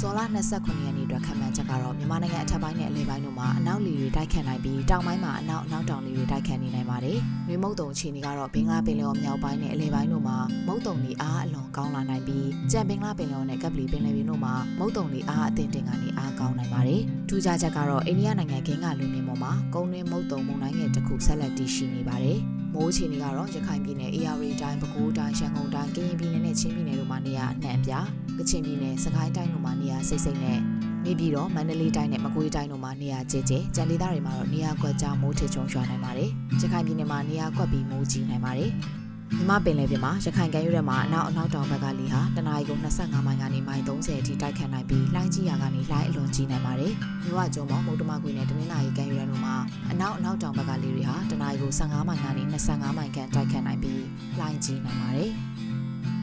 ဇွန်လ29ရက်နေ့အတွက်ခံမှန်းချက်ကတော့မြန်မာနိုင်ငံအထက်ပိုင်းနဲ့အလယ်ပိုင်းတို့မှာအနောက်လေတွေတိုက်ခတ်နိုင်ပြီးတောင်ပိုင်းမှာအနောက်အနောက်တောင်လေတွေတိုက်ခတ်နေနိုင်ပါတယ်။မြေမုတ်တုံအခြေအနေကတော့ဘင်္ဂလားပင်လယ်အော်မြောက်ပိုင်းနဲ့အလယ်ပိုင်းတို့မှာမုတ်တုံတွေအားအလွန်ကောင်းလာနိုင်ပြီးကြံဘင်္ဂလားပင်လယ်အော်နဲ့ကပ်ပလီပင်လယ်ပြင်တို့မှာမုတ်တုံတွေအားအသင့်တင်ကနေအားကောင်းနိုင်ပါတယ်။ထူးခြားချက်ကတော့အိန္ဒိယနိုင်ငံကင်းကလူမြင်ပေါ်မှာကုန်းတွင်းမုတ်တုံမုန်တိုင်းငယ်တစ်ခုဆက်လက်တည်ရှိနေပါတယ်။ မိုးအခြေအနေကတော့ရခိုင်ပြည်နယ်၊ AR တိုင်း၊ပဲခူးတိုင်း၊ရန်ကုန်တိုင်း၊ကရင်ပြည်နယ်နဲ့ချင်းပြည်နယ်တို့မှာနေရာအနှံ့ပြ။ကချင်ပြည်နယ်၊စကိုင်းတိုင်းတို့မှာနေရာစိတ်စိတ်နဲ့နေပြည်တော်မန္တလေးတိုင်းနဲ့မကွေးတိုင်းတို့မှာနေရာကျကျကြံဒေသတွေမှာတော့နေရာကွက်ကြားမိုးထချုံရွာနိုင်ပါတယ်။ရခိုင်ပြည်နယ်မှာနေရာကွက်ပြီးမိုးကြီးနိုင်ပါတယ်။ မြမပင်လယ်ပြင်မှာရခိုင်ကမ်းရိုးတန်းမှာအနောက်အနောက်တောင်ဘက်ကလေဟာတနအီကို25မိုင်ကနေမိုင်30အထိတိုက်ခတ်နိုင်ပြီးလှိုင်းကြီးရာကနေလှိုင်းအလွန်ကြီးနိုင်ပါတယ်။မြဝကျုံမော်မုတ်တမကွေနဲ့တနင်္လာရီကမ်းရိုးတန်းတို့မှာအနောက်အနောက်တောင်ဘက်ကလေတွေဟာတနအီကို15မိုင်ကနေ25မိုင်ခန့်တိုက်ခတ်နိုင်ပြီးလှိုင်းကြီးနိုင်ပါတယ်။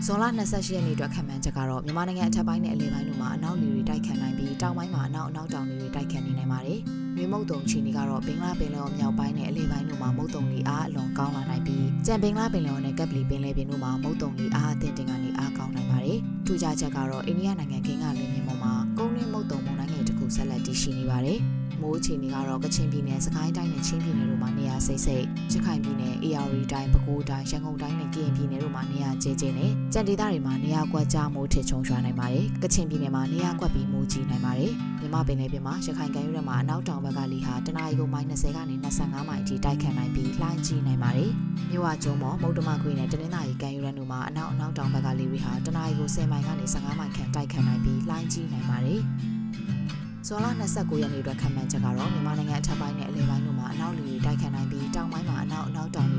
ဇွန်လ28ရက်နေ့အတွက်ခံမှန်းချက်ကတော့မြန်မာနိုင်ငံအထက်ပိုင်းနဲ့အလယ်ပိုင်းတို့မှာအနောက်လေတွေတိုက်ခတ်နိုင်ပြီးတောင်ပိုင်းမှာအနောက်အနောက်တောင်လေတွေတိုက်ခတ်နေနိုင်ပါတယ်။မြေမုတ်တုံချီနေကတော့ဘင်္ဂလားပင်လယ်အော်မြောက်ပိုင်းနဲ့အလယ်ပိုင်းတို့မှာမုတ်တုံလီအားအလွန်ကောင်းလာနိုင်ပြီးကြံဘင်္ဂလားပင်လယ်အော်နဲ့ကပ်ပလီပင်လယ်ပြင်တို့မှာမုတ်တုံလီအားအသင့်တင်ကနေအားကောင်းနိုင်ပါတယ်။ထူးခြားချက်ကတော့အိန္ဒိယနိုင်ငံကင်းကလင်းမြင်ပေါ်မှာကုန်းတွင်းမုတ်တုံမုန်တိုင်းငယ်တစ်ခုဆက်လက်တည်ရှိနေပါတယ်။ မိုးအခြေအနေကတော့ကချင်ပြည်နယ်၊စကိုင်းတိုင်းနဲ့ချင်းပြည်နယ်တို့မှာနေရာစိတ်စိတ်၊ရခိုင်ပြည်နယ်၊အေရဝတီတိုင်း၊ပဲခူးတိုင်း၊ရန်ကုန်တိုင်းနဲ့ကရင်ပြည်နယ်တို့မှာနေရာကျဲကျဲနဲ့ကြံဒေသတွေမှာနေရာကွက်ကြားမိုးထစ်ချုံရွာနိုင်ပါတယ်။ကချင်ပြည်နယ်မှာနေရာကွက်ပြီးမိုးကြီးနိုင်ပါတယ်။မြမပင်လယ်ပြင်မှာရခိုင်ကမ်းရိုးတန်းမှာအနောက်တောင်ဘက်ကလေဟာတနအီကိုမိုင်20ကနေ25မိုင်အထိတိုက်ခတ်နိုင်ပြီးလှိုင်းကြီးနိုင်ပါတယ်။မြို့ဝကျုံမော်မုတ်တမခွေနဲ့တနင်္သာရီကမ်းရိုးတန်းတို့မှာအနောက်အနောက်တောင်ဘက်ကလေတွေဟာတနအီကို10မိုင်ကနေ15မိုင်ခန့်တိုက်ခတ်နိုင်ပြီးလှိုင်းကြီးနိုင်ပါတယ်။ ဇွန်လ29ရက်နေ့အတွက်ခံမှန်းချက်ကတော့မြန်မာနိုင်ငံအထက်ပိုင်းနဲ့အလယ်ပိုင်းတို့မှာအနောက်လေတွေတိုက်ခတ်နိုင်ပြီးတောင်ပိုင်းမှာအနောက်အနောက်တောင်လေတွေတိုက်ခတ်နေနိုင်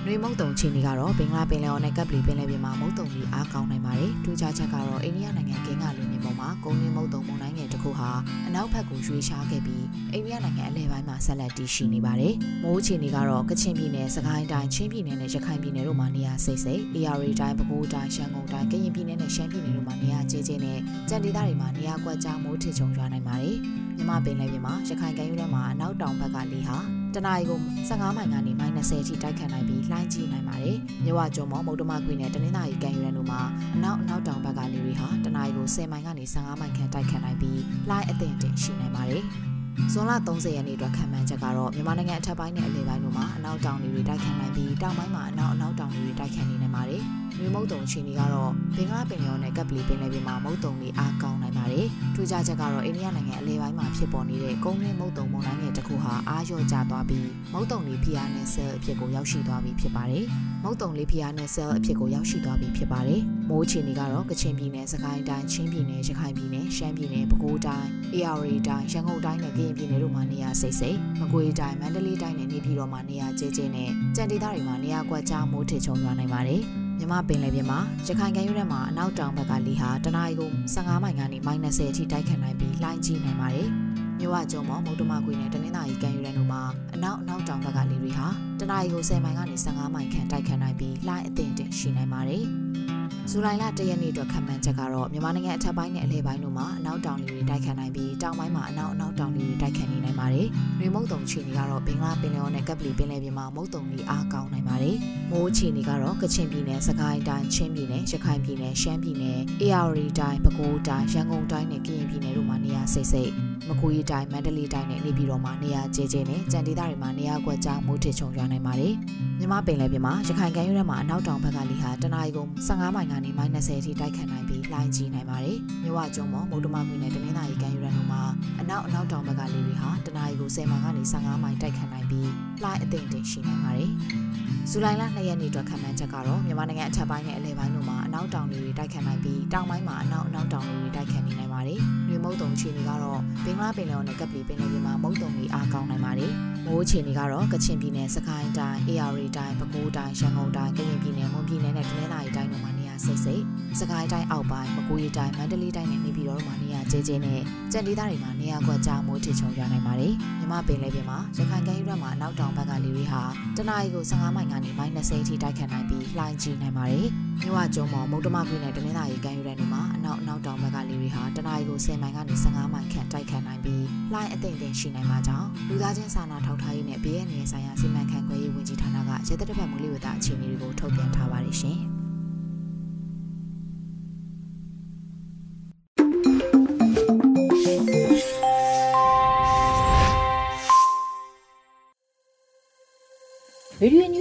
ပါတယ်။နှွေမုတ်တုံချီနေကတော့ဘင်္ဂလားပင်လယ်အော်နဲ့ကပ်ပလီပင်လယ်ပြင်မှာမုတ်တုံတွေအားကောင်းနိုင်ပါတယ်။ထူးခြားချက်ကတော့အိန္ဒိယနိုင်ငံကင်းကလူမြင်ပေါ်မှာကုန်းရင်းမုတ်တုံမုန်တိုင်းငယ်တစ်ခုဟာအနောက်ဘက်ကိုရွေ့ရှားခဲ့ပြီးအိန္ဒိယနိုင်ငံအလယ်ပိုင်းမှာဆက်လက်တည်ရှိနေပါတယ်။မိုးချီနေကတော့ကချင်ပြည်နယ်၊စကိုင်းတိုင်း၊ချင်းပြည်နယ်နဲ့ရခိုင်ပြည်နယ်တို့မှာနေရာစိတ်စိတ်၊ AR တိုင်း၊ပဲခူးတိုင်း၊ရှမ်းကုန်းတိုင်း၊ကရင်ပြည်နယ်နဲ့ရှမ်းပြည်နယ်တို့မှာနေရာကျဲကျဲနဲ့ကြံဒေသတွေမှာနေရာကွက်ကြားမိုးထစ်ချုံရွာနိုင်ပါတယ်။မြမပင်လယ်ပြင်မှာရခိုင်ကမ်းရိုးတန်းမှာအနောက်တောင်ဘက်ကလေဟာ တတနအီကို15မိုင်ကနေမိုင်20အထိတိုက်ခတ်နိုင်ပြီးလှိုင်းကြီးနိုင်ပါတယ်။မြဝကျွန်းမော်မုတ်တမခွေနဲ့တနင်္သာရီကံယူရန်တို့မှာအနောက်အနောက်တောင်ဘက်ကလေတွေဟာတနအီကို10မိုင်ကနေ15မိုင်ခန့်တိုက်ခတ်နိုင်ပြီးလှိုင်းအသင့်တင်ရှိနိုင်ပါတယ်။ဇွန်လ30ရက်နေ့အတွက်ခံမှန်းချက်ကတော့မြန်မာနိုင်ငံအထက်ပိုင်းနဲ့အလယ်ပိုင်းတို့မှာအနောက်တောင်တွေတိုက်ခတ်နိုင်ပြီးတောင်ပိုင်းမှာအနောက်အနောက်တောင်တွေတိုက်ခတ်နေနိုင်ပါတယ်။ မြေမုတ်တုံအခြေအနေကတော့ဘင်္ဂလားပင်လယ်နဲ့ကပ်ပလီပင်လယ်ပြင်မှာမုတ်တုံတွေအားကောင်းနိုင်ပါတယ်။ထူးခြားချက်ကတော့အိန္ဒိယနိုင်ငံအလဲပိုင်းမှာဖြစ်ပေါ်နေတဲ့ကုန်းတွင်းမုတ်တုံမုန်တိုင်းငယ်တစ်ခုဟာအားလျော့ကျသွားပြီးမုတ်တုံတွေဖိအားနဲ့ဆဲလ်အဖြစ်ကိုရောက်ရှိသွားပြီဖြစ်ပါတယ်။မုတ်တုံလေးဖိအားနဲ့ဆဲလ်အဖြစ်ကိုရောက်ရှိသွားပြီဖြစ်ပါတယ်။မိုးအခြေအနေကတော့ကချင်ပြည်နယ်၊စကိုင်းတိုင်း၊ချင်းပြည်နယ်၊ရခိုင်ပြည်နယ်၊ရှမ်းပြည်နယ်၊ပဲခူးတိုင်း၊အေရဝတီတိုင်း၊ရန်ကုန်တိုင်းနဲ့ကရင်ပြည်နယ်တို့မှာနေရာစိတ်စိတ်၊မကွေးတိုင်း၊မန္တလေးတိုင်းနဲ့နေပြည်တော်မှာနေရာကျဲကျဲနဲ့ကြံဒေသတွေမှာနေရာကွက်ကြားမိုးထစ်ချုံရွာနိုင်ပါတယ်။ မြမပင်လယ်ပြင်မှာရခိုင်ကမ်းရိုးထဲမှာအနောက်တောင်ဘက်ကလေဟာတနအီကို15မိုင်ကနေ -30 အထိတိုက်ခတ်နိုင်ပြီးလှိုင်းကြီးနိုင်ပါတယ်။မြဝကျုံမော်မုတ်တမခွေနဲ့တနင်္သာရီကမ်းရိုးတန်းတို့မှာအနောက်အနောက်တောင်ဘက်ကလေတွေဟာတနအီကို10မိုင်ကနေ15မိုင်ခန့်တိုက်ခတ်နိုင်ပြီးလှိုင်းအသင့်တင်ရှိနိုင်ပါတယ်။ ဇူလိုင်လ၁ရက်နေ့အတွက်ခံမှန်းချက်ကတော့မြန်မာနိုင်ငံအထက်ပိုင်းနဲ့အလယ်ပိုင်းတို့မှာအနောက်တောင်လေတွေတိုက်ခတ်နိုင်ပြီးတောင်ပိုင်းမှာအနောက်အနောက်တောင်လေတွေတိုက်ခတ်နေနိုင်ပါတယ်။နှွေမုတ်တုံချီနေကတော့ဘင်္ဂလားပင်လယ်အော်နဲ့ကပ်ပလီပင်လယ်ပြင်မှာမုတ်တုံတွေအားကောင်းနိုင်ပါတယ်။မိုးချီနေကတော့ကချင်ပြည်နယ်၊စကိုင်းတိုင်း၊ချင်းပြည်နယ်၊ရခိုင်ပြည်နယ်၊ရှမ်းပြည်နယ်၊အေရဝတီတိုင်း၊ပဲခူးတိုင်း၊ရန်ကုန်တိုင်းနဲ့ကရင်ပြည်နယ်တို့မှာနေရာစိတ်စိတ် မကွေးတိုင်းမန္တလေးတိုင်းနဲ့နေပြည်တော်မှာနေရာကျဲကျဲနဲ့ကြံဒေသတွေမှာနေရာကွက်ကြားမိုးထစ်ချုံရွာနိုင်ပါတယ်။မြမပင်လယ်ပြင်မှာရခိုင်ကမ်းရိုးတန်းမှာအနောက်တောင်ဘက်ကလေဟာတနအီကုန်း15မိုင်ကနေ -30 အထိတိုက်ခတ်နိုင်ပြီးလှိုင်းကြီးနိုင်ပါတယ်။မြဝကျုံမော်မုတ်တမခွေနဲ့တနင်္သာရီကမ်းရိုးတန်းတို့မှာအနောက်အနောက်တောင်ဘက်ကလေတွေဟာတနအီကို10မိုင်ကနေ15မိုင်တိုက်ခတ်နိုင်ပြီးလှိုင်းအသင့်တင်ရှိနိုင်ပါတယ်။ဇူလိုင်လ2ရက်နေ့အတွက်ခံမှန်းချက်ကတော့မြန်မာနိုင်ငံအထက်ပိုင်းနဲ့အလယ်ပိုင်းတို့မှာအနောက်တောင်တွေတိုက်ခတ်နိုင်ပြီးတောင်ပိုင်းမှာအနောက်အနောက်တောင်တွေတိုက် တ်တုံအခြေအနေကတော့ဘင်္ဂလားပင်လယ်နဲ့ကပ်ပလီပင်လယ်ပြင်မှာမုတ်တုံတွေအားကောင်းနိုင်ပါတယ်။မိုးအခြေအနေကတော့ကချင်ပြည်နယ်၊စကိုင်းတိုင်း၊အေရဝတီတိုင်း၊ပဲခူးတိုင်း၊ရန်ကုန်တိုင်း၊ကရင်ပြည်နယ်၊မွန်ပြည်နယ်နဲ့တနင်္သာရီတိုင်းတို့မှာနေရာစိတ်စိတ်၊စကိုင်းတိုင်းအောက်ပိုင်း၊မကွေးတိုင်း၊မန္တလေးတိုင်းနဲ့နေပြည်တော်တို့မှာနေရာ ကျဲကျဲနဲ့ကြံဒေသတွေမှာနေရာကွက်ကြားမိုးထစ်ချုံရွာနိုင်ပါတယ်။မြမပင်လယ်ပြင်မှာရခိုင်ကမ်းရိုးတန်းမှာနောက်တောင်ဘက်ကလေတွေဟာတနအီကို15မိုင်ကနေ -30 အထိတိုက်ခတ်နိုင်ပြီးလှိုင်းကြီးနိုင်ပါတယ်။မြဝကျုံမော်မုတ်တမခွေနဲ့တနင်္သာရီကမ်းရိုးတန်းတို့မှာအနောက်အနောက်တောင်ဘက်ကလေတွေဟာတနအီကို10မိုင်ကနေ15မိုင်ခန့်တိုက်ခတ်နိုင်ပြီးလှိုင်းအသင့်အင့်ရှိနိုင်မှာကြောင့်လူသားချင်းစာနာထောက်ထားရေးနဲ့ဘေးအန္တရာယ်ဆိုင်ရာစီမံခန့်ခွဲရေးဝန်ကြီးဌာနကရဲတပ်ဖွဲ့မူလဝတ္တအခြေအနေတွေကိုထုတ်ပြန်ထားပါတယ်ရှင်။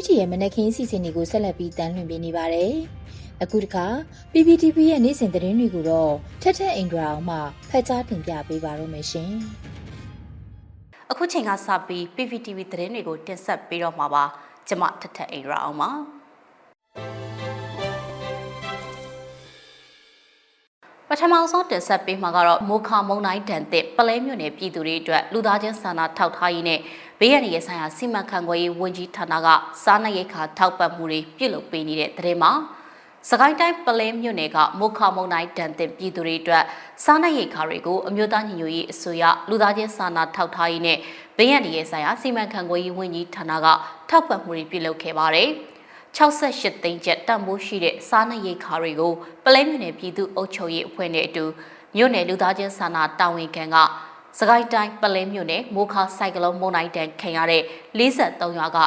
ချီရဲ့မနက်ခင်းစီစဉ်တွေကိုဆက်လက်ပြီးတန်လှည့်ပေးနေပါတယ်။အခုတခါ PPTV ရဲ့နေ့စဉ်သတင်းတွေကိုတော့ထက်ထက်အင်ဒရာအောင်မှဖတ်ကြားတင်ပြပေးပါရမရှင်။အခုချိန်ကစပြီး PPTV သတင်းတွေကိုတင်ဆက်ပေးတော့မှာပါ။ကျွန်မထက်ထက်အင်ဒရာအောင်ပါ။ ပထမဆုံးတင်ဆက်ပေးမှာကတော့မိုခါမုံတိုင်းတန်တဲ့ပလဲမြို့နယ်ပြည်သူတွေအတွက်လူသားချင်းစာနာထောက်ထားရေးနဲ့ဘေးရန်ရဲ့ဆိုင်ရာစီမံခန့်ခွဲရေးဝန်ကြီးဌာနကစားနပ်ရိက္ခာထောက်ပံ့မှုတွေပြုလုပ်ပေးနေတဲ့တဲ့မှာစကိုင်းတိုင်းပလဲမြို့နယ်ကမိုခါမုံတိုင်းတန်တဲ့ပြည်သူတွေအတွက်စားနပ်ရိက္ခာတွေကိုအမျိုးသားညီညွတ်ရေးအစိုးရလူသားချင်းစာနာထောက်ထားရေးနဲ့ဘေးရန်ရဲ့ဆိုင်ရာစီမံခန့်ခွဲရေးဝန်ကြီးဌာနကထောက်ပံ့မှုတွေပြုလုပ်ခဲ့ပါတယ်။ 68သိန်းကျပ်တန်ဖိုးရှိတဲ့စားနပ်ရိက္ခာတွေကိုပလဲမြို့နယ်ပြည်သူ့အုပ်ချုပ်ရေးအဖွဲ့နဲ့အတူမြို့နယ်လူသားချင်းစာနာတာဝန်ခံကစကိုင်းတိုင်းပလဲမြို့နယ်မိုးခါစိုက်ကလုံးမုန်တိုင်းတန်ခံရတဲ့43ရွာက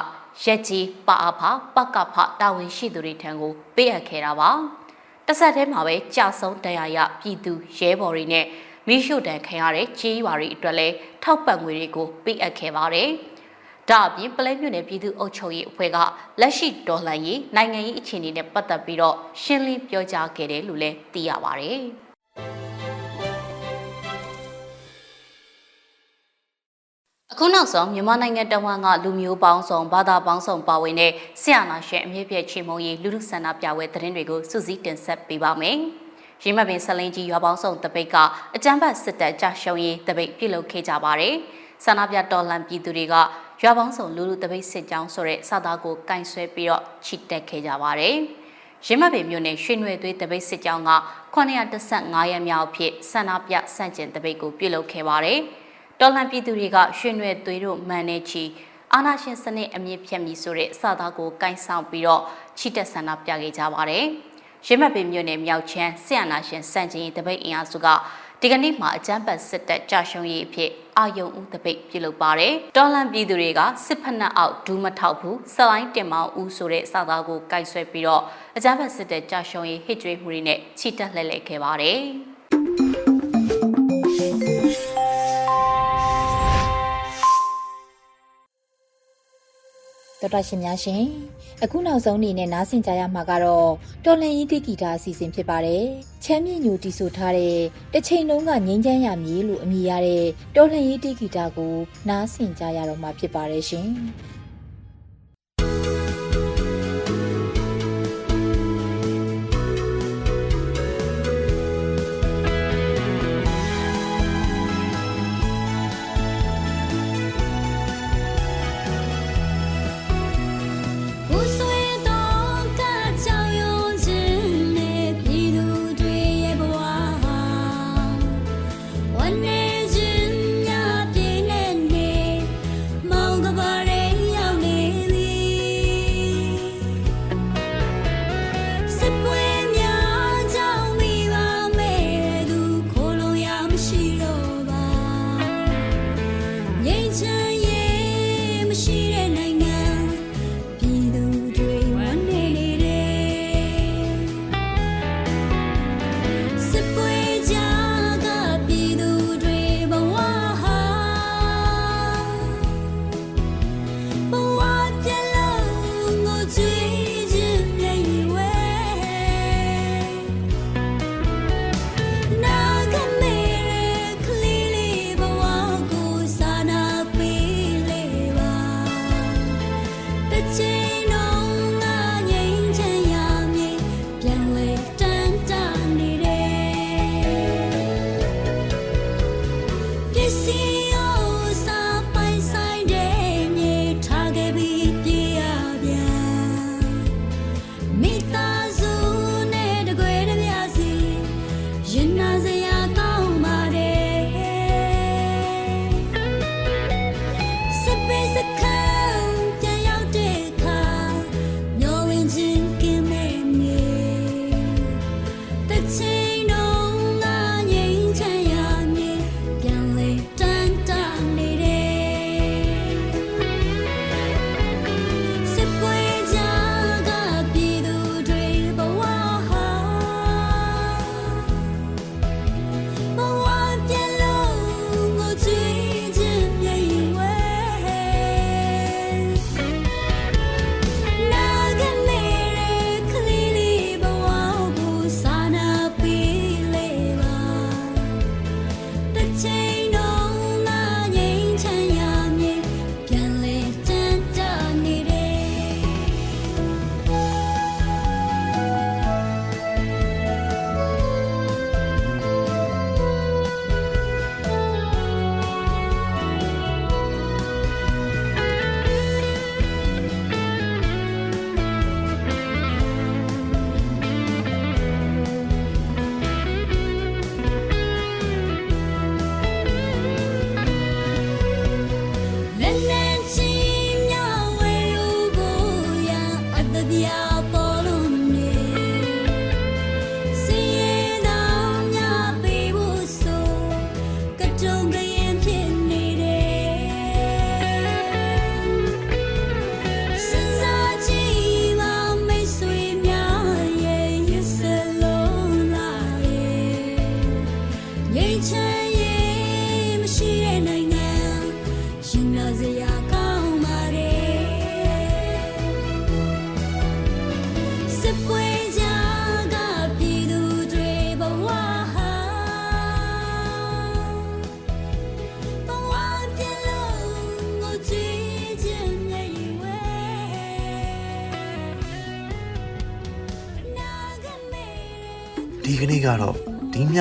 ရက်ကြီးပအားဖပကဖတာဝန်ရှိသူတွေထံကိုပေးအပ်ခဲ့တာပါတဆက်တည်းမှာပဲကြာဆုံးတရားရပြည်သူရဲဘော်တွေနဲ့မိရှုတန်ခံရတဲ့ကြေးရွာတွေအတွက်လည်းထောက်ပံ့ငွေတွေကိုပေးအပ်ခဲ့ပါတယ်။ ဒါအပြင်ပလဲမြို့နယ်ပြည်သူ့အုပ်ချုပ်ရေးအဖွဲ့ကလက်ရှိဒေါ်လာရေးနိုင်ငံရေးအခြေအနေနဲ့ပတ်သက်ပြီးတော့ရှင်းလင်းပြောကြားခဲ့တယ်လို့လည်းသိရပါဗျ။အခုနောက်ဆုံးမြန်မာနိုင်ငံတဝန်းကလူမျိုးပေါင်းစုံဘာသာပေါင်းစုံပါဝင်တဲ့ဆရာနာရှင်အမြင့်ပြည့်ချေမုံရီလူလူဆန္ဒပြပွဲသတင်းတွေကိုစုစည်းတင်ဆက်ပေးပါမယ်။ရင်းမပင်ဆလင်းကြီးရွာပေါင်းစုံတပိတ်ကအကြမ်းဖက်စစ်တပ်ကြရှုံးရေးတပိတ်ပြုလုပ်ခဲ့ကြပါတယ်။ဆန္ဒပြတော်လှန်ပြည်သူတွေက ရွာပေါင်းစုံလူလူတပိတ်စစ်ကြောင်းဆိုတဲ့စာသားကိုကင်ဆွဲပြီးတော့ချီတက်ခဲ့ကြပါတယ်။ရင်းမပင်မြို့နယ်ရွှေနွယ်သွေးတပိတ်စစ်ကြောင်းက915ရက်မြောက်ဖြစ်ဆန္ဒပြစန့်ကျင်တပိတ်ကိုပြုလုပ်ခဲ့ပါတယ်။တော်လှန်ပြည်သူတွေကရွှေနွယ်သွေးတို့မှန်နေချီအာနာရှင်စနစ်အမြင့်ဖြတ်မီဆိုတဲ့စာသားကိုကင်ဆောင်ပြီးတော့ချီတက်ဆန္ဒပြခဲ့ကြပါတယ်။ရင်းမပင်မြို့နယ်မြောက်ချမ်းဆရာနာရှင်စန့်ကျင်တပိတ်အင်အားစုကဒီကနေ့မှာအကြမ်းဖက်စစ်တပ်ကြာရှုံးရေးအဖြစ် အာယုံဦးတပိတ်ပြုလုပ်ပါတယ်တော်လန်ပြည်သူတွေကစစ်ဖက်နှက်အောက်ဒူးမထောက်ဘူးဆလိုင်းတင်မောင်ဦးဆိုတဲ့စာသားကိုကိုက်ဆွဲပြီးတော့အကြမ်းဖက်စစ်တပ်ကြာရှုံးရေးဟစ်ကြွေးမှုတွေနဲ့ချီတက်လှည့်လည်ခဲ့ပါတယ် တော်တော်ရှင်များရှင်အခုနောက်ဆုံးအနေနဲ့နားဆင်ကြရမှာကတော့တော်လန်ရေးတိဂီတာအစီအစဉ်ဖြစ်ပါတယ်ချမ်းမြေညူတီဆိုထားတဲ့တစ်ချိန်လုံးကငိမ့်ချမ်းရမည်လို့အမည်ရတဲ့တော်လန်ရေးတိဂီတာကိုနားဆင်ကြရတော့မှာဖြစ်ပါတယ်ရှင်